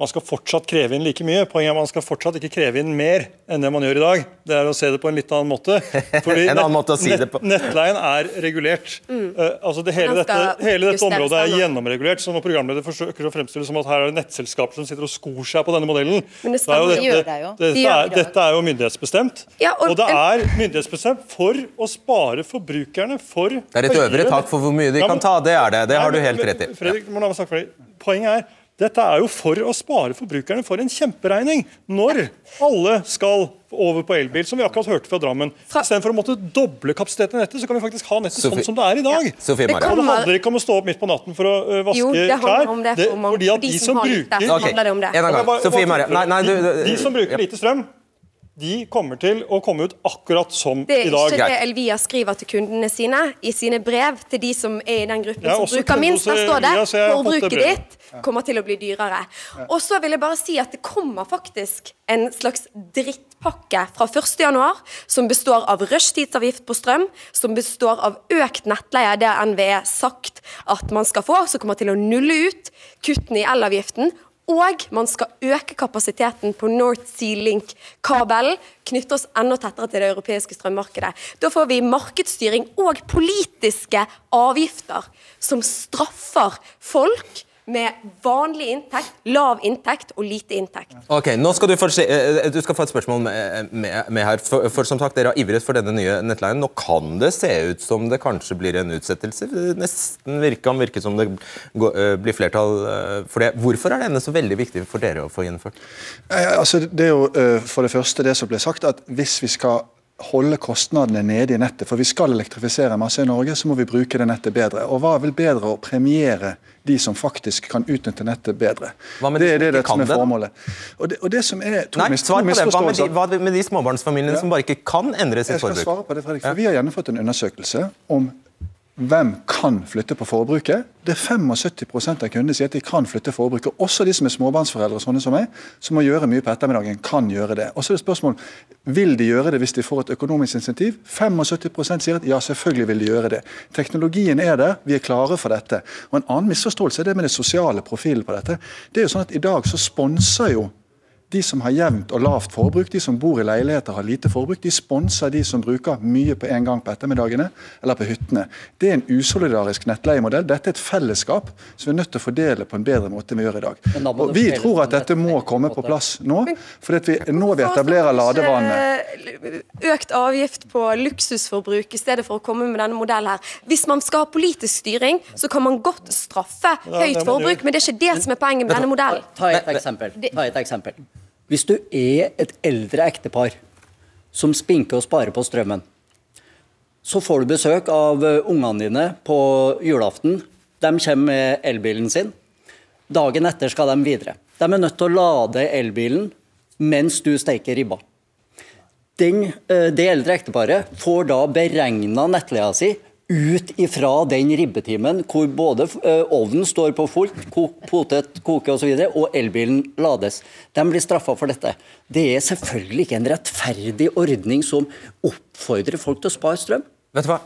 man skal fortsatt kreve inn like mye. Poenget er at man skal fortsatt ikke kreve inn mer enn det man gjør i dag. Det er å se det på en litt annen måte. Fordi en annen måte å si det på. Nettleien er regulert. Mm. Uh, altså det, hele, dette, hele, dette, området er gjennomregulert. så Når programleder forsøker å fremstille som at her er det nettselskaper som sitter og skor seg på denne modellen Men det stemmer, dette, gjør det jo. Dette, er, dette er jo myndighetsbestemt. Ja, og, og, det er myndighetsbestemt for å spare forbrukerne for Det er et øvre tak for hvor mye de kan ta. Det er det. Det har du helt rett i. Fredrik, må la meg snakke for det. Poenget er dette er jo for å spare forbrukerne for en kjemperegning når alle skal over på elbil, som vi akkurat hørte fra Drammen. Istedenfor å måtte doble kapasiteten i nettet, så kan vi faktisk ha nettet sånn som det er i dag. Ja. Det, det handler ikke om å stå opp midt på natten for å uh, vaske jo, det klær. Om det, for fordi at de, de som, bruker okay. En gang. Sofie Maria. Nei, nei, du, du, de som bruker lite strøm, de kommer til å komme ut akkurat som i dag. Det er ikke det Elvia skriver til kundene sine i sine brev til de som er i den gruppen som bruker minst. Der står det forbruket ditt kommer til å bli dyrere. Og så vil jeg bare si at det kommer faktisk en slags drittpakke fra 1.1, som består av rushtidsavgift på strøm, som består av økt nettleie, det har NVE sagt at man skal få, som kommer til å nulle ut kuttene i elavgiften, og man skal øke kapasiteten på North Sea Link-kabelen, knytte oss enda tettere til det europeiske strømmarkedet. Da får vi markedsstyring og politiske avgifter som straffer folk med vanlig inntekt, lav inntekt og lite inntekt. Ok, nå skal Du få, eh, eh, du skal få et spørsmål med, med, med her. For, for, som sagt, Dere har ivret for denne nye nettleien. Nå kan det se ut som det kanskje blir en utsettelse. Det nesten virker, virker som det går, uh, blir flertall uh, for det. Hvorfor er denne så veldig viktig for dere å få gjennomført? Eh, altså, det er jo for det første det som ble sagt, at hvis vi skal holde kostnadene nede i nettet. For vi skal elektrifisere masse i Norge, så må vi bruke det nettet bedre. Og hva er vel bedre å premiere de som faktisk kan utnytte nettet bedre? Hva med det er det, det som er formålet. Og det, og det som er to Nei, svar på det. Hva med de, hva med de småbarnsfamiliene ja. som bare ikke kan endre sitt forbruk? Jeg skal svare på det, Fredrik. For Vi har gjennomført en undersøkelse om hvem kan flytte på forbruket. Det er 75% av kundene sier at de kan flytte forbruket. Også de som er småbarnsforeldre, sånne som meg, som må gjøre mye på ettermiddagen, kan gjøre det. Og så er det spørsmål vil de gjøre det hvis de får et økonomisk insentiv. 75% sier at ja, selvfølgelig vil de gjøre det. Teknologien er der, vi er klare for dette. Og En annen misforståelse er det med det sosiale profilen på dette. Det er jo sånn at I dag så sponser jo de som har jevnt og lavt forbruk, de som bor i leiligheter har lite forbruk, de sponser de som bruker mye på en gang på ettermiddagene eller på hyttene. Det er en usolidarisk nettleiemodell. Dette er et fellesskap som vi er nødt til å fordele på en bedre måte enn vi gjør i dag. Og vi tror at dette må komme på plass nå, for vi, nå vi etablerer ladevanene. Økt avgift på luksusforbruk i stedet for å komme med denne modellen her. Hvis man skal ha politisk styring, så kan man godt straffe høyt forbruk, men det er ikke det som er poenget med denne modellen. Ta et eksempel. Ta et eksempel. Hvis du er et eldre ektepar som spinker og sparer på strømmen, så får du besøk av eh, ungene dine på julaften. De kommer med elbilen sin. Dagen etter skal de videre. De er nødt til å lade elbilen mens du steker ribba. Den, eh, det eldre ekteparet får da beregna nettleia si ut ifra den ribbetimen hvor både eh, ovnen står på fullt, potet koker osv., og, så og elbilen lades. De blir straffa for dette. Det er selvfølgelig ikke en rettferdig ordning som oppfordrer folk til å spare strøm. Vet du hva?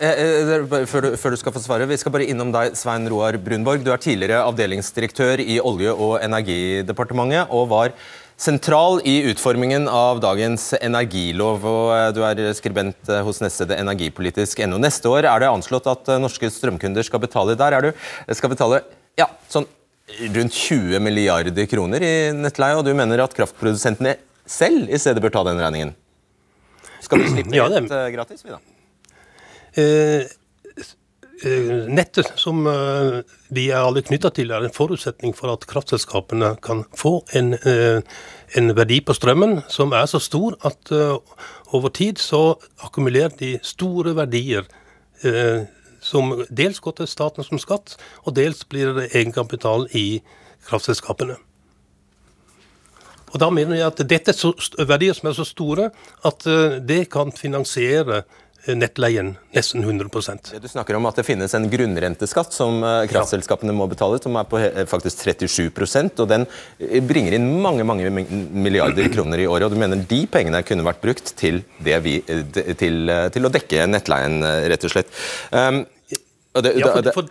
Før du, før du, skal få svare, Vi skal bare innom deg, Svein Roar Brunborg. Du er tidligere avdelingsdirektør i Olje- og energidepartementet og var sentral i utformingen av dagens energilov. og eh, Du er skribent eh, hos nettstedet energipolitisk.no. Neste år er det anslått at eh, norske strømkunder skal betale der er du, skal betale ja, sånn rundt 20 milliarder kroner i nettleie, og du mener at kraftprodusentene selv i stedet bør ta den regningen? Skal vi slippe ja, det gratis, vi da? Eh, nettet som eh, vi er alle knytta til, er en forutsetning for at kraftselskapene kan få en, eh, en, verdi på strømmen som er så stor at over tid så akkumulerer de store verdier som dels går til staten som skatt, og dels blir det egenkapital i kraftselskapene. Og da mener jeg at Dette er verdier som er så store at det kan finansiere nettleien nesten 100 Det Du snakker om at det finnes en grunnrenteskatt som eh, kraftselskapene må betale, som er på faktisk 37% og den eh, bringer inn mange mange milliarder kroner i året. og Du mener de pengene kunne vært brukt til, vi, eh, til, til å dekke nettleien, rett og slett. Um, det, ja, for, for,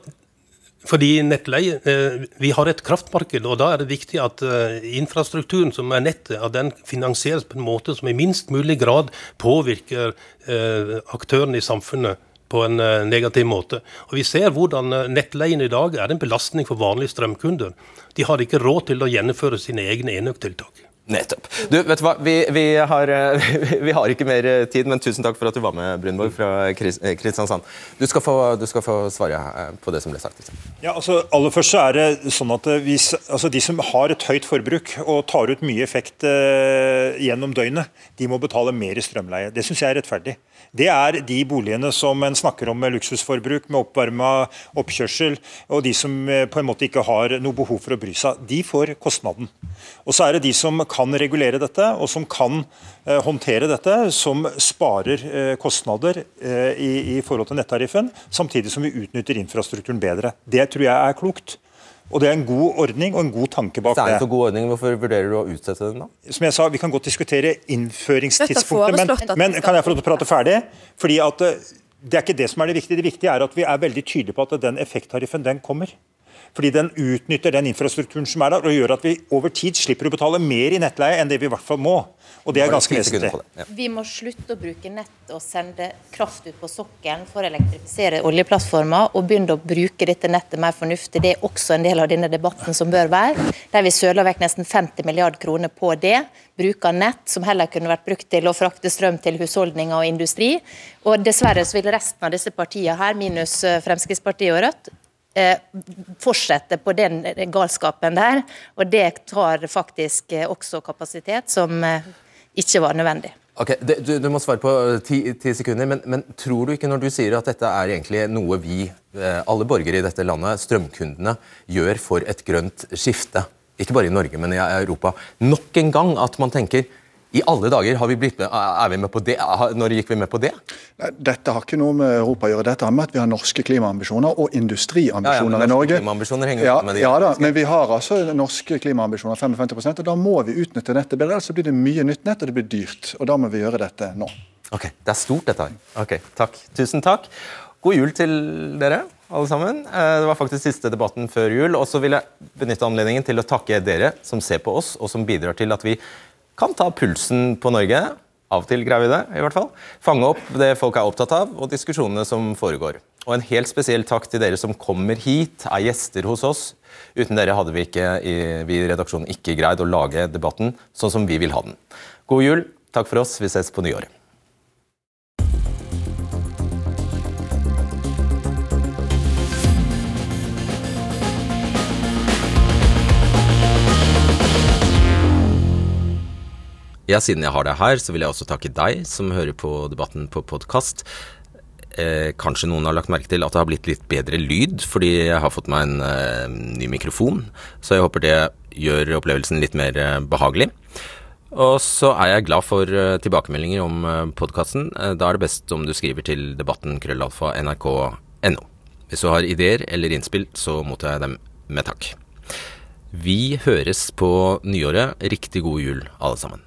fordi nettleie, eh, Vi har et kraftmarked, og da er det viktig at eh, infrastrukturen som er nettet, at den finansieres på en måte som i minst mulig grad påvirker eh, aktørene i samfunnet på en negativ måte. Og Vi ser hvordan nettleien i dag er en belastning for vanlige strømkunder. De har ikke råd til å gjennomføre sine egne enøktiltak. Nettopp. Du, vet du hva? Vi, vi, har, vi, har, ikke mer tid, men tusen takk for at du var med, Brunborg fra eh, Kristiansand. Du skal, få, du skal få svare eh, på det som ble sagt. Ja, altså, aller først så er det sånn at eh, hvis, altså, De som har et høyt forbruk og tar ut mye effekt eh, gjennom døgnet, de må betale mer i strømleie. Det syns jeg er rettferdig. Det er de boligene som en snakker om med luksusforbruk, med oppvarma oppkjørsel, og de som på en måte ikke har noe behov for å bry seg. De får kostnaden. Og så er det de som kan kan regulere dette, og som kan eh, håndtere dette, som sparer eh, kostnader eh, i, i forhold til nettariffen, samtidig som vi utnytter infrastrukturen bedre. Det tror jeg er klokt. Og Det er en god ordning og en god tanke bak det. Det er en så god ordning, Hvorfor vurderer du å utsette den? da? Som jeg sa, Vi kan godt diskutere innføringstidspunktet, men, men kan jeg få lov til å prate ferdig? Fordi at Det er ikke det som er det viktige. Det viktige er at vi er veldig tydelige på at den effekttariffen den kommer. Fordi den utnytter den infrastrukturen som er der, og gjør at vi over tid slipper å betale mer i nettleie enn det vi i hvert fall må. Og det er ganske vesentlig. Ja. Vi må slutte å bruke nett og sende kraft ut på sokkelen for å elektrifisere oljeplattformer, og begynne å bruke dette nettet mer fornuftig. Det er også en del av denne debatten som bør være. Der vi søler vekk nesten 50 milliarder kroner på det. Bruker nett som heller kunne vært brukt til å frakte strøm til husholdninger og industri. Og dessverre så vil resten av disse partiene her, minus Fremskrittspartiet og Rødt, Eh, fortsette på den galskapen der. Og det tar faktisk eh, også kapasitet som eh, ikke var nødvendig. Ok, du, du, må svare på ti, ti sekunder, men, men, tror du ikke når du sier at dette er egentlig noe vi, alle borgere i dette landet, strømkundene, gjør for et grønt skifte? Ikke bare i Norge, men i Europa. Nok en gang at man tenker i alle dager, har vi blitt med, er vi med på det? Når gikk vi med på det? Dette har ikke noe med Europa å gjøre. Dette har med at vi har norske klimaambisjoner og industriambisjoner ja, ja, i Norge. Klimaambisjoner henger ja, med de. ja da, men vi har altså norske klimaambisjoner, 55% og da må vi utnytte nettet bedre. Ellers blir det mye nytt nett, og det blir dyrt. Og da må vi gjøre dette nå. Ok, Det er stort, dette her. Ok, takk. Tusen takk. God jul til dere, alle sammen. Eh, det var faktisk siste debatten før jul. Og så vil jeg benytte anledningen til å takke dere som ser på oss, og som bidrar til at vi kan ta pulsen på Norge. Av og til greier vi det, i hvert fall. Fange opp det folk er opptatt av, og diskusjonene som foregår. Og en helt spesiell takk til dere som kommer hit, er gjester hos oss. Uten dere hadde vi, ikke, vi i redaksjonen ikke greid å lage debatten sånn som vi vil ha den. God jul. Takk for oss. Vi ses på nyåret. Ja, Siden jeg har deg her, så vil jeg også takke deg som hører på debatten på podkast. Eh, kanskje noen har lagt merke til at det har blitt litt bedre lyd, fordi jeg har fått meg en eh, ny mikrofon. Så jeg håper det gjør opplevelsen litt mer eh, behagelig. Og så er jeg glad for eh, tilbakemeldinger om eh, podkasten. Eh, da er det best om du skriver til debatten krøllalfa nrk.no. Hvis du har ideer eller innspill, så mottar jeg dem med takk. Vi høres på nyåret. Riktig god jul, alle sammen.